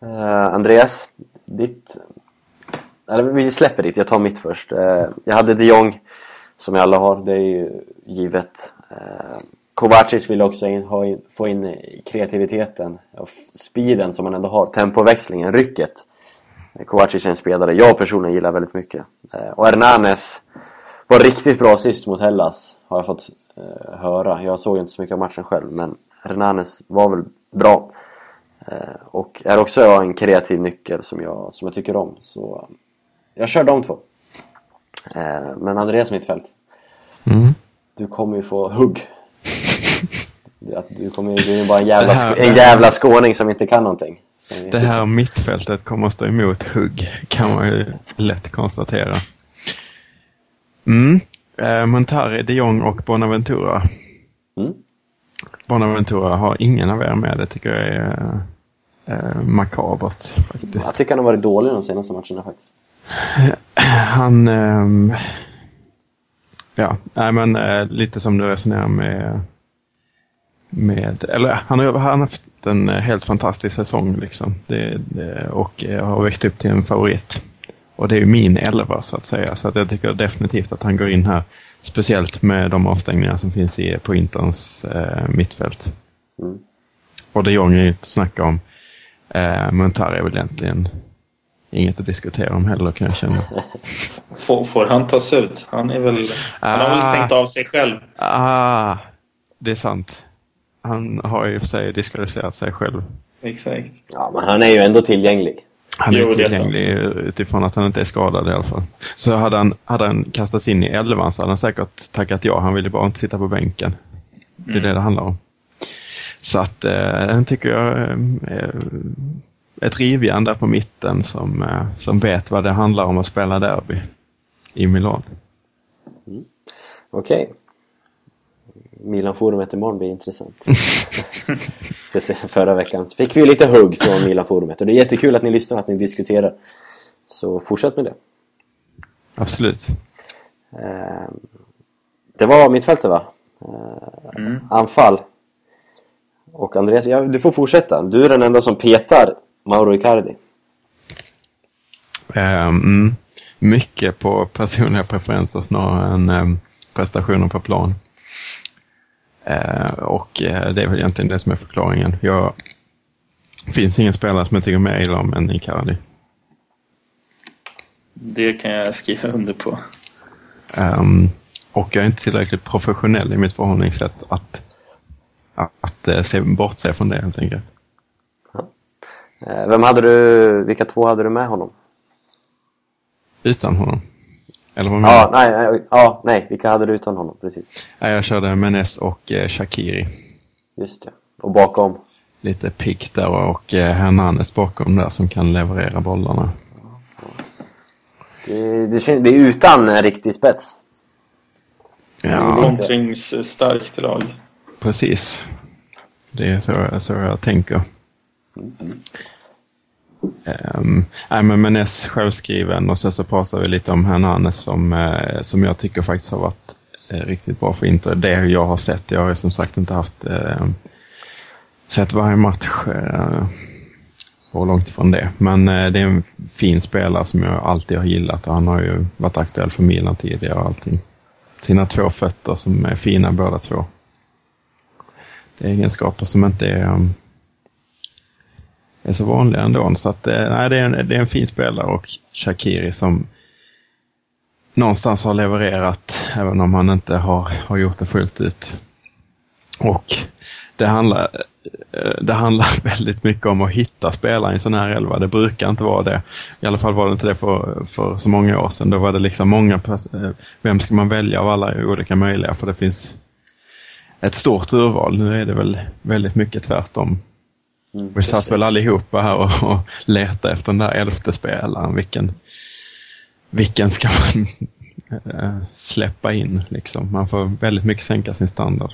Eh, Andreas, ditt... Eller vi släpper ditt, jag tar mitt först. Eh, jag hade de Jong, som jag alla har, det är ju givet. Uh, Kovacic vill också in, in, få in kreativiteten och speeden som han ändå har, tempoväxlingen, rycket. Kovacic är en spelare jag personligen gillar väldigt mycket. Eh, Och Hernanes var riktigt bra sist mot Hellas, har jag fått eh, höra. Jag såg inte så mycket av matchen själv, men Hernanes var väl bra. Eh, och är också en kreativ nyckel som jag, som jag tycker om. Så jag kör de två. Men Andreas mittfält, Mm. du kommer ju få hugg. Att du, kommer, du är bara en jävla, här- en jävla skåning som inte kan någonting. Det här mittfältet kommer att stå emot hugg, kan man ju lätt konstatera. Mm. Eh, Montari, de Jong och Bonaventura. Mm. Bonaventura har ingen av er med. Det tycker jag är eh, makabert faktiskt. Jag tycker han har varit dålig de senaste matcherna faktiskt. Han... ehm, ja, nej men eh, lite som du resonerar med... med eller han har, han har haft en eh, helt fantastisk säsong liksom. Det, det, och eh, har växt upp till en favorit. Och det är ju min elva så att säga. Så att jag tycker definitivt att han går in här. Speciellt med de avstängningar som finns i, på Interns eh, mittfält. Mm. Och de Jong är ju inte att snacka om. Eh, Montari är väl egentligen inget att diskutera om heller kan jag känna. Får, får han tas ut? Han är väl... Han har väl Ah. stängt av sig själv. Ah, det är sant. Han har ju för sig diskvalificerat sig själv. Exakt. Ja, men han är ju ändå tillgänglig. Han är Jo, ju det är tillgänglig utifrån att han inte är skadad i alla fall. Så hade han, hade han kastats in i elvan så hade han säkert tackat ja. Han ville bara inte sitta på bänken. Det är det det handlar om. Så att eh, den tycker jag eh, är ett rivjärn där på mitten som, eh, som vet vad det handlar om att spela derby i Milan. Okej. Milan-forumet imorgon blir intressant. Förra veckan fick vi lite hugg från Milan-forumet och det är jättekul att ni lyssnar och att ni diskuterar. Så fortsätt med det. Absolut. Eh, Det var mittfältet va? Eh, Mm. Anfall. Och Andreas, ja, du får fortsätta. Du är den enda som petar Mauro Icardi. Ehm, mm, mycket på personliga preferenser snarare än um, prestationer på plan. Eh, och eh, det är väl egentligen det som är förklaringen. Jag, det finns ingen spelare som jag tycker mer illa om än Icardi. Det kan jag skriva under på. Ehm, och jag är inte tillräckligt professionell i mitt förhållningssätt att, att, att eh, se, bortse från det helt enkelt. Vem hade du, vilka två hade du med honom? Utan honom. Eller vad Ja, nej, nej, ja, nej, vilka hade du utan honom? Precis. Nej, Jag körde Menes och eh, Shakiri. Just det. Och bakom? Lite pick där och eh, Hernanes bakom där som kan leverera bollarna. Det, det, det är utan en riktig spets. Ja, Kontringsstarkt lag. precis. Det är så, så jag tänker. Um, nej, men Menes självskriven och sen så pratar vi lite om Hernanes som, uh, som jag tycker faktiskt har varit uh, riktigt bra för Inter. Det jag har sett, jag har ju som sagt inte haft uh, sett varje match uh, och långt ifrån det. Men det är en fin spelare som jag alltid har gillat och han har ju varit aktuell för Milan tidigare och allting. Sina två fötter som är fina båda två. Det är egenskaper som inte är, um, är så vanliga ändå. Så att, eh, nej, det, är en, det är en fin spelare och Shakiri som någonstans har levererat även om han inte har, har gjort det fullt ut. Och det handlar, eh, det handlar väldigt mycket om att hitta spelare i en sån här elva. Det brukar inte vara det. I alla fall var det inte det för, för så många år sedan. Då var det liksom många, eh, vem ska man välja av alla olika möjliga? För det finns ett stort urval. Nu är det väl väldigt mycket tvärtom. Mm, Vi satt väl allihopa här och, och letade efter den där elfte spelaren. Vilken, vilken ska man eh, släppa in liksom? Man får väldigt mycket sänka sin standard.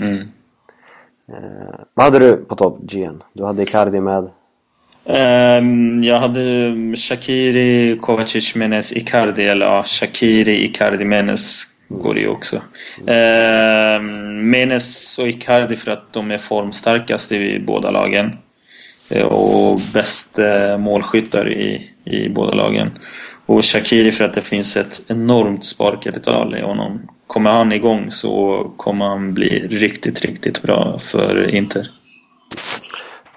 Mm. Eh, vad hade du på topp, GN? Du hade Icardi med. Ehm, jag hade Shakiri, Kovacic, Menes, Icardi. Eller ja, Shakiri, Icardi, Menes går det ju också. Ehm, Menes och Icardi för att de är formstarkast i båda lagen. Eh, Och bäst eh, målskyttar i, i båda lagen. Och Shakiri för att det finns ett enormt sparkapital i honom. kommer han igång så kommer han bli riktigt, riktigt bra för Inter.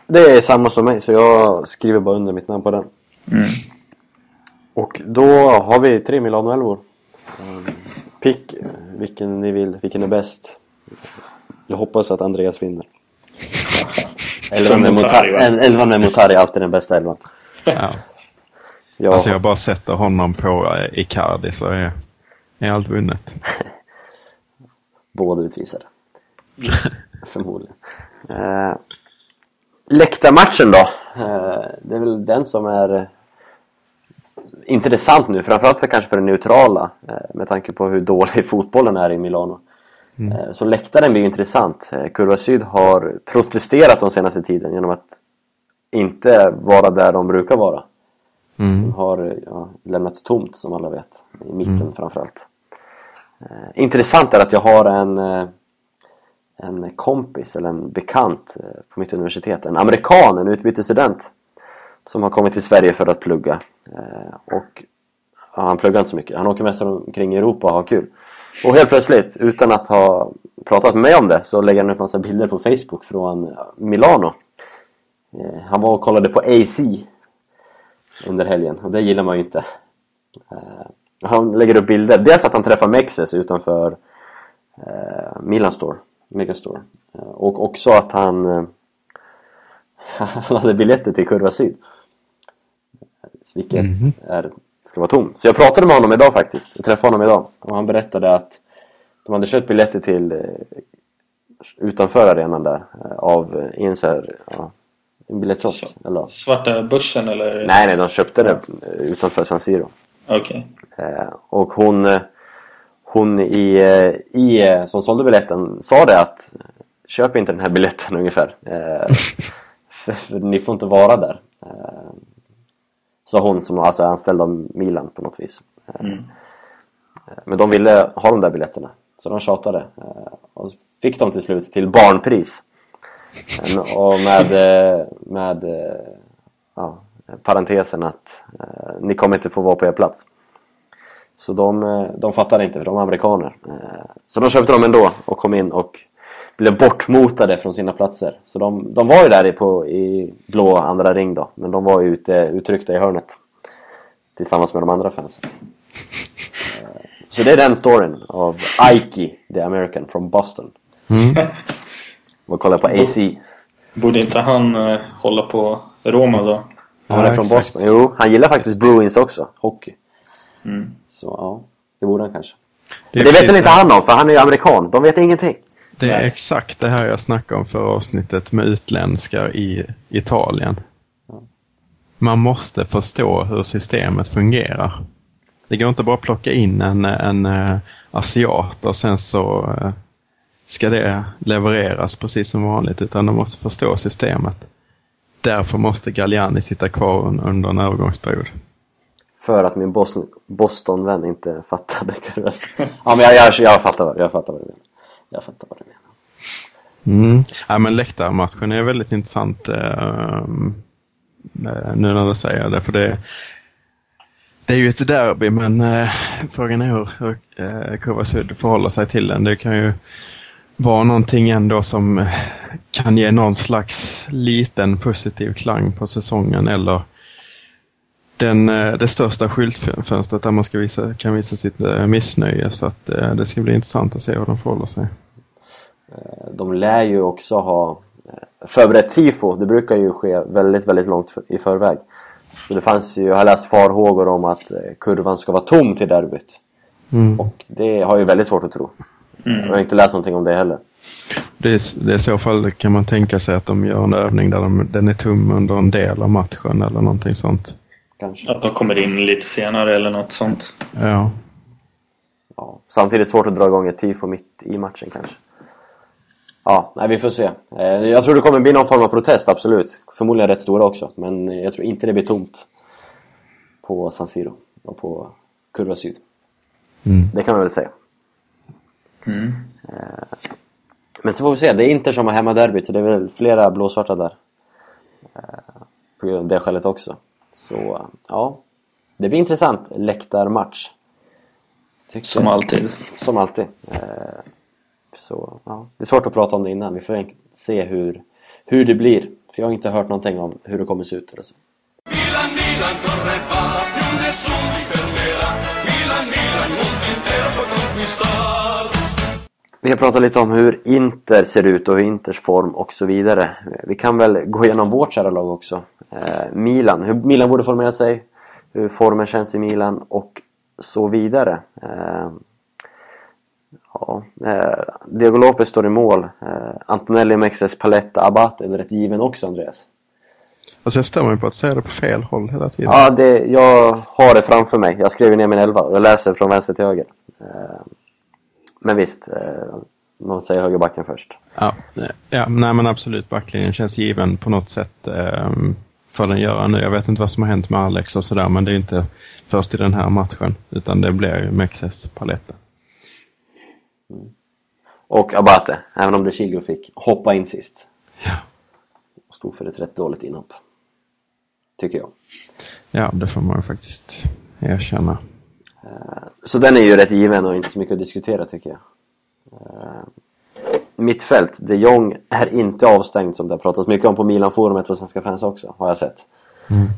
Det är samma som mig, så jag skriver bara under mitt namn på den. Mm. Och då har vi tre Milano-elvor. Pick vilken ni vill, vilken är bäst. Jag hoppas att Andreas vinner. Elvan med Motari, elvan med är alltid den bästa elvan. Ja. Jag, Alltså jag bara sätter honom på eh, Icardi så är, är allt vunnet. Båda utvisade. Förmodligen. Eh, läktarmatchen då? Eh, det är väl den som är intressant nu, framförallt för kanske för det neutrala eh, med tanke på hur dålig fotbollen är i Milano. Eh, så läktaren blir ju intressant. Eh, Kurva Syd har protesterat de senaste tiden genom att inte vara där de brukar vara. De Mm. har eh, ja, lämnat tomt som alla vet, i mitten framförallt. Eh, intressant är att jag har en, eh, en kompis eller en bekant eh, på mitt universitet, en amerikan, en utbytesstudent som har kommit till Sverige för att plugga. Eh, och ja, han pluggar inte så mycket, han åker mest omkring i Europa och har kul. Och helt plötsligt, utan att ha pratat med mig om det, så lägger han upp massa bilder på Facebook från Milano. Eh, han var och kollade på AC under helgen och det gillar man ju inte. Eh, han lägger upp bilder, dels att han träffar Mexes utanför eh, Milan Store, Megastore. Eh, och också att han, eh, han hade biljetter till Kurva Syd. Vilket är, ska vara tom. Så jag pratade med honom idag faktiskt. Jag träffade honom idag. Och han berättade att de hade köpt biljetter till eh, utanför arenan där. Eh, av eh, i en så här, ja, en biljettkiosk. Så. Eller, Svarta börsen eller? nej, nej, de köpte det eh, utanför San Siro. Okej. Eh, och hon, eh, hon i, eh, i, eh, som sålde biljetten sa det att eh, köp inte den här biljetten ungefär. Eh, för, för ni får inte vara där. Eh, sa hon som alltså är anställd av Milan på något vis. Eh, Mm. eh, Men de ville ha de där biljetterna. Så de tjatade. Eh, och fick de till slut till barnpris. Och med, med ja, parentesen att ni kommer inte få vara på er plats. Så de, de fattade inte för de var amerikaner. Så de köpte dem ändå och kom in och blev bortmotade från sina platser. Så de, de var ju där i, på, i blå andra ring då. Men de var ju ute, uttryckta i hörnet. Tillsammans med de andra fansen. Eh, Så det är den storyn av Ike, the American from Boston. Och kolla på AC. Borde inte han eh, hålla på Roma då? Han är Ja, från exakt. Boston. Jo, han gillar faktiskt Bruins också. Hockey. Mm. Så ja, det borde han kanske. Det, Men det vet väl inte han om, för han är ju amerikan. De vet ingenting. Det är exakt det här jag snackade om förra avsnittet med utländskar i Italien. Man måste förstå hur systemet fungerar. Det går inte bara att plocka in en, en eh, asiat och sen så eh, ska det levereras precis som vanligt utan de måste förstå systemet. Därför måste Galliani sitta kvar un- under en övergångsperiod. För att min Boston, Boston-vän inte fattade. Ja, men jag, jag, jag, fattar, vad- jag fattar vad du menar. Jag fattar vad du menar. Mm. Ja, men läktarmatchen är väldigt intressant eh, eh, nu när du säger det. För det, det är ju ett derby men eh, frågan är hur, hur eh, Kovasud förhåller sig till den. Det kan ju vara någonting ändå som eh, kan ge någon slags liten positiv klang på säsongen eller den, eh, det största skyltfönstret där man ska visa, kan visa sitt eh, missnöje. Så att, eh, det ska bli intressant att se hur de förhåller sig. De lär ju också ha förberett tifo. Det brukar ju ske väldigt, väldigt långt i förväg. Så det fanns ju, jag har läst farhågor om att kurvan ska vara tom till derbyt. Mm. Och det har jag ju väldigt svårt att tro. Mm. Jag har inte läst någonting om det heller. Det är, det är i så fall kan man tänka sig att de gör en övning där de, den är tom under en del av matchen eller någonting sånt. Kanske. Att de kommer in lite senare eller något sånt. Ja, Ja. Samtidigt svårt att dra igång ett tifo mitt i matchen kanske. Ja, nej, vi får se. Eh, Jag tror det kommer bli någon form av protest, absolut. Förmodligen rätt stora också. Men jag tror inte det blir tomt på San Siro och på Kurva Syd. Mm. Det kan man väl säga. Mm. Men så får vi se. Det är Inter som har hemmaderbyt, så det är väl flera blåsvarta där. Eh, På grund av det skälet också. Så, ja. Det blir intressant läktarmatch. tycker- Som alltid. Som alltid. Eh, Så, ja. Det är svårt att prata om det innan. Vi får se hur, hur det blir. För jag har inte hört någonting om hur det kommer se ut. Eller så. Milan, Milan Vi har pratat lite om hur Inter ser ut och hur Inters form och så vidare. Vi kan väl gå igenom vårt kära lag också. Eh, Milan, hur Milan borde formera sig, hur formen känns i Milan och så vidare. Eh, ja, eh, Diego Lopez står i mål. Eh, Antonelli, Mexes, Paletta, Abate är väl rätt given också Andreas? Alltså jag stör mig på att säga det på fel håll hela tiden. Ja, det, jag har det framför mig. Jag skrev ner min elva och jag läser från vänster till höger. Eh, men visst, eh, man säger högerbacken först. Ja, ja, nej men absolut. Backlinjen känns given på något sätt. Eh, för den göra nu. Jag vet inte vad som har hänt med Alex och sådär, men det är inte först i den här matchen. Utan det blir Mexes paletta. Och Abate, även om De Chilio fick hoppa in sist. Ja. Och stod för ett rätt dåligt inhopp. Tycker jag. ja, det får man faktiskt erkänna. Så den är ju rätt given och inte så mycket att diskutera tycker jag. Eh, Mittfält, de Jong är inte avstängd som det har pratats mycket om på Milan-forumet på Svenska fans också, har jag sett.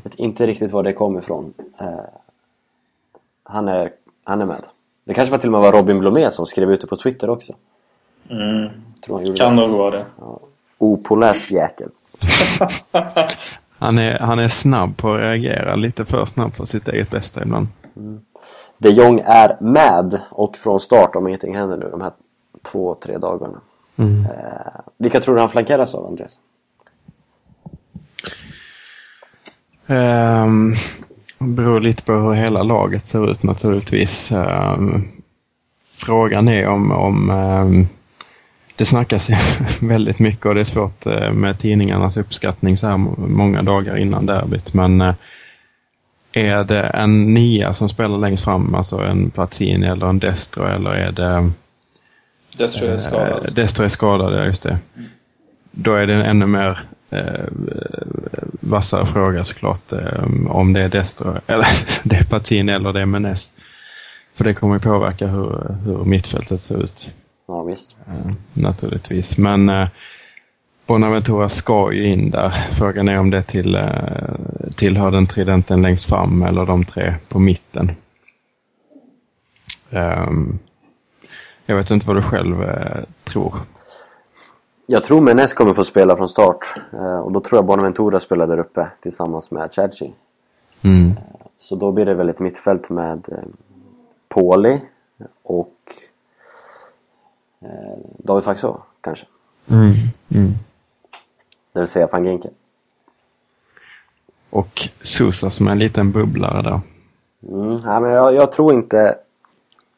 Vet inte riktigt var det kom ifrån. Eh, han, är, han är med. Det kanske var till och med var Robin Blomé som skrev ut det på Twitter också. Mm. Tror han gjorde Kan det. nog vara det. Opåläst jäkel. Han är, han är snabb på att reagera, lite för snabb för sitt eget bästa ibland. De Jong är med och från start om ingenting händer nu de här två, tre dagarna. Eh, vilka tror du han flankeras av, Andreas? Um, beror lite på hur hela laget ser ut naturligtvis. Ehm, frågan är om, om ehm, det snackas ju väldigt mycket och det är svårt eh, med tidningarnas uppskattning så här många dagar innan derbyt. Men eh, är det en nia som spelar längst fram, alltså en Platini eller en Destro eller är det Destro är skadad. Eh, Destro är skadad, ja just det. Då är det en ännu mer eh, vassare fråga såklart eh, om det är Destro, eller det är Patin eller det är Menes. För det kommer ju påverka hur, hur mittfältet ser ut. Ja, visst. Eh, naturligtvis. Men eh, Bonaventura ska ju in där. Frågan är om det till, eh, tillhör den tridenten längst fram eller de tre på mitten. Ehm, jag vet inte vad du själv eh, tror. Jag tror Menes kommer få spela från start. Eh, och då tror jag Bonaventura spelar där uppe tillsammans med Cerci. Mm. Så då blir det väl ett mittfält med Poli och David Faxå kanske. Mm. Mm. Det vill säga van Ginkel. Och Sousa som är en liten bubblare där. Mm, nej, men jag, jag tror inte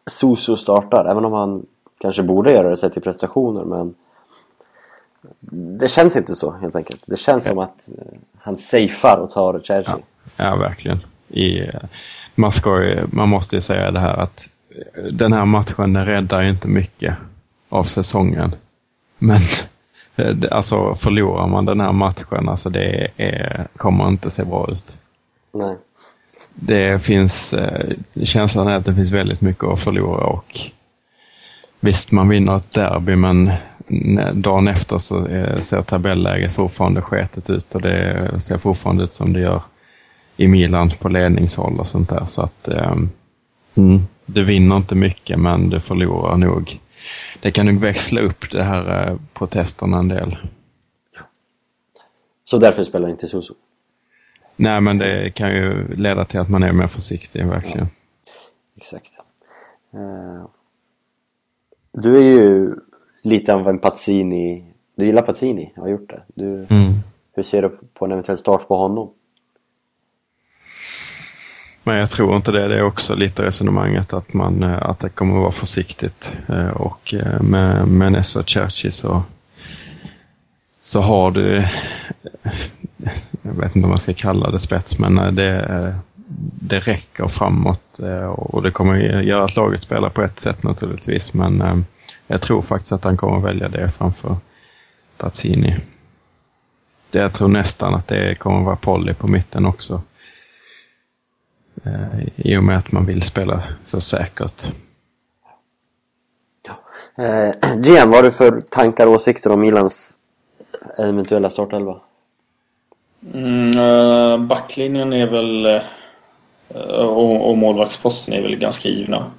Suso startar, även om han kanske borde göra det sett till prestationer. Men det känns inte så helt enkelt. Det känns som att eh, han safear och tar Chelsea. Ja, verkligen. I, eh, man, ska ju, man måste ju säga det här att eh, den här matchen den räddar inte mycket av säsongen. Men alltså förlorar man den här matchen, alltså det är, kommer inte se bra ut. Nej. Det finns, eh, känslan är att det finns väldigt mycket att förlora och visst man vinner ett derby men dagen efter så eh, ser tabelläget fortfarande sketet ut och det ser fortfarande ut som det gör i Milan på ledningshåll och sånt där. Så att eh, mm, du vinner inte mycket men du förlorar nog. Det kan nog växla upp det här eh, protesterna en del. Så därför spelar inte Suso. Nej men det kan ju leda till att man är mer försiktig verkligen. Exakt. Eh, Du är ju lite av en Pazzini. Du gillar Pazzini, har gjort det. Du, Mm. Hur ser du på en eventuell start på honom? Men jag tror inte det. Det är också lite resonemanget att, man, eh, att det kommer att vara försiktigt. Eh, och eh, med, med Nessa och Churchy så, så har du, jag vet inte om man ska kalla det spets, men det, det räcker framåt. Och det kommer göra att laget spelar på ett sätt naturligtvis. Men jag tror faktiskt att han kommer att välja det framför Tazzini. Jag tror nästan att det kommer att vara Polly på mitten också. Eh, I och med att man vill spela så säkert. Eh, Gian, vad har du för tankar och åsikter om Milans eventuella startelva? Mm, eh, backlinjen är väl eh, och, och målvaktsposten är väl ganska givna.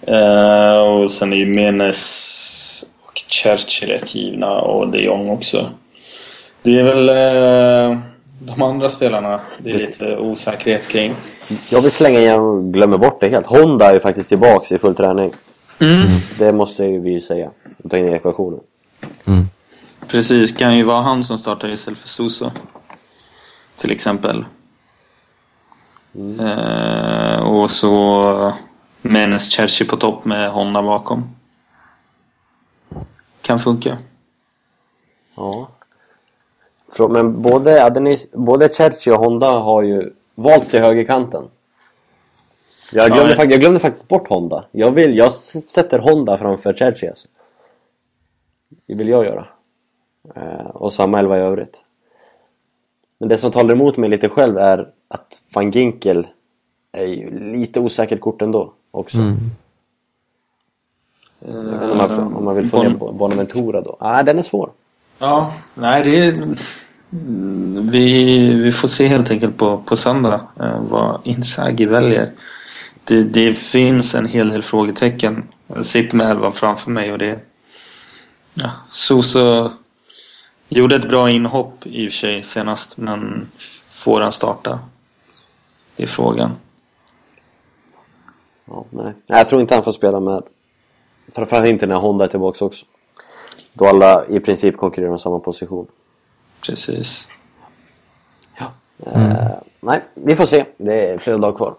Eh, och sen är ju Menes och Churchill rätt givna och de Jong också. Det är väl eh, de andra spelarna det är Det- lite osäkerhet kring. Jag vill slänga igen och glömmer bort det helt. Honda är ju faktiskt tillbaks i full träning. Det måste ju vi ju säga. Ta in i ekvationen. Precis, kan ju vara han som startar istället för Suso. Till exempel. Eh, och så Menes Cherchi på topp med Honda bakom. Kan funka. Ja. Men både, Adenis, både Cherchi och Honda har ju valts till högerkanten. Jag glömde, Ja, jag glömde faktiskt bort Honda. Jag, vill, jag sätter Honda framför Cherchi alltså. Det vill jag göra. Eh, och samma elva i övrigt. Men det som talar emot mig lite själv är att van Ginkel är ju lite osäkert kort ändå också. Jag vet inte om, man, om man vill få ner Bon- Bonaventura då. Nej, den är svår. Ja, nej det är... Vi, vi får se helt enkelt på, på söndag eh, vad Inzaghi väljer. Det, det finns en hel del frågetecken. Jag sitter med elvan framför mig och det... Ja, Soso gjorde ett bra inhopp i och för sig senast men får han starta? Det är frågan. Ja, nej, jag tror inte han får spela med. Framförallt inte när Honda är tillbaka också. Då alla i princip konkurrerar om samma position. Precis. Eh, nej, vi får se. Det är flera dagar kvar.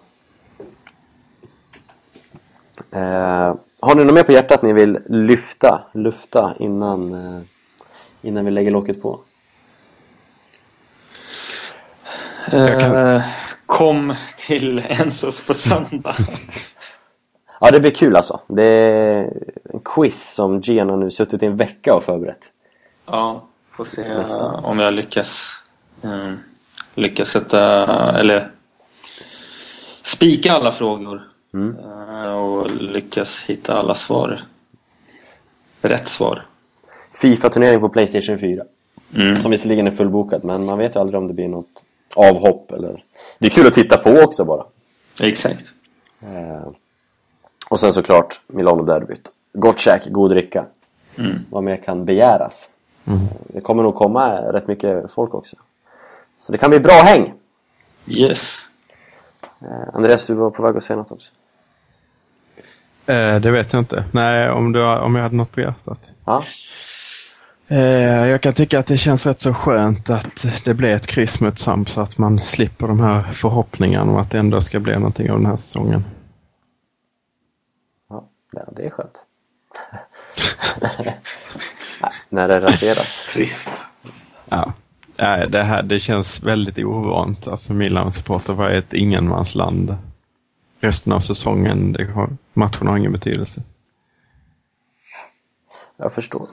Eh, har ni något mer på hjärtat ni vill lyfta, lufta innan, eh, innan vi lägger locket på? Eh, kom till Ensos på söndag. Ja, det blir kul alltså. Det är en quiz som Gian har nu suttit i en vecka och förberett. Ja, får se eh, Nästan. om jag lyckas eh, lyckas sätta eller spika alla frågor eh, och lyckas hitta alla svar. Rätt svar. Fifa-turnering på Playstation 4. Mm. Som visserligen är fullbokad, men man vet ju aldrig om det blir något avhopp eller... Det är kul att titta på också bara. Exakt. Eh, och sen såklart Milano-derbyt. Gott käk, god dricka. Mm. Vad mer kan begäras? Eh, Det kommer nog komma rätt mycket folk också. Så det kan bli bra häng! Yes. Eh, Andreas, du var på väg att säga något också. Eh, det vet jag inte. Nej, om, du, har- om jag hade något på hjärtat. Ja, Eh, jag kan tycka att det känns rätt så skönt att det blev ett kryss mot Samp så att man slipper de här förhoppningarna om att det ändå ska bli någonting av den här säsongen. Ja det- är skönt. När det raseras. Trist. Ja. Nej, det, här, det känns väldigt ovant. Alltså Milan-supporter var ett ingenmansland. Resten av säsongen, det har, matchen har ingen betydelse. Jag förstår.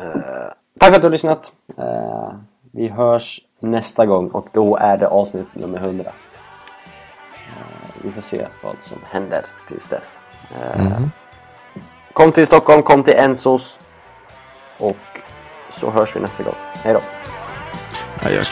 Eh, tack för att du har lyssnat. Eh, vi hörs nästa gång och då är det avsnitt nummer 100. Eh, vi får se vad som händer tills dess. Mm. Kom till Stockholm, kom till Ensos och så hörs vi nästa gång. Hej då! Ja, jag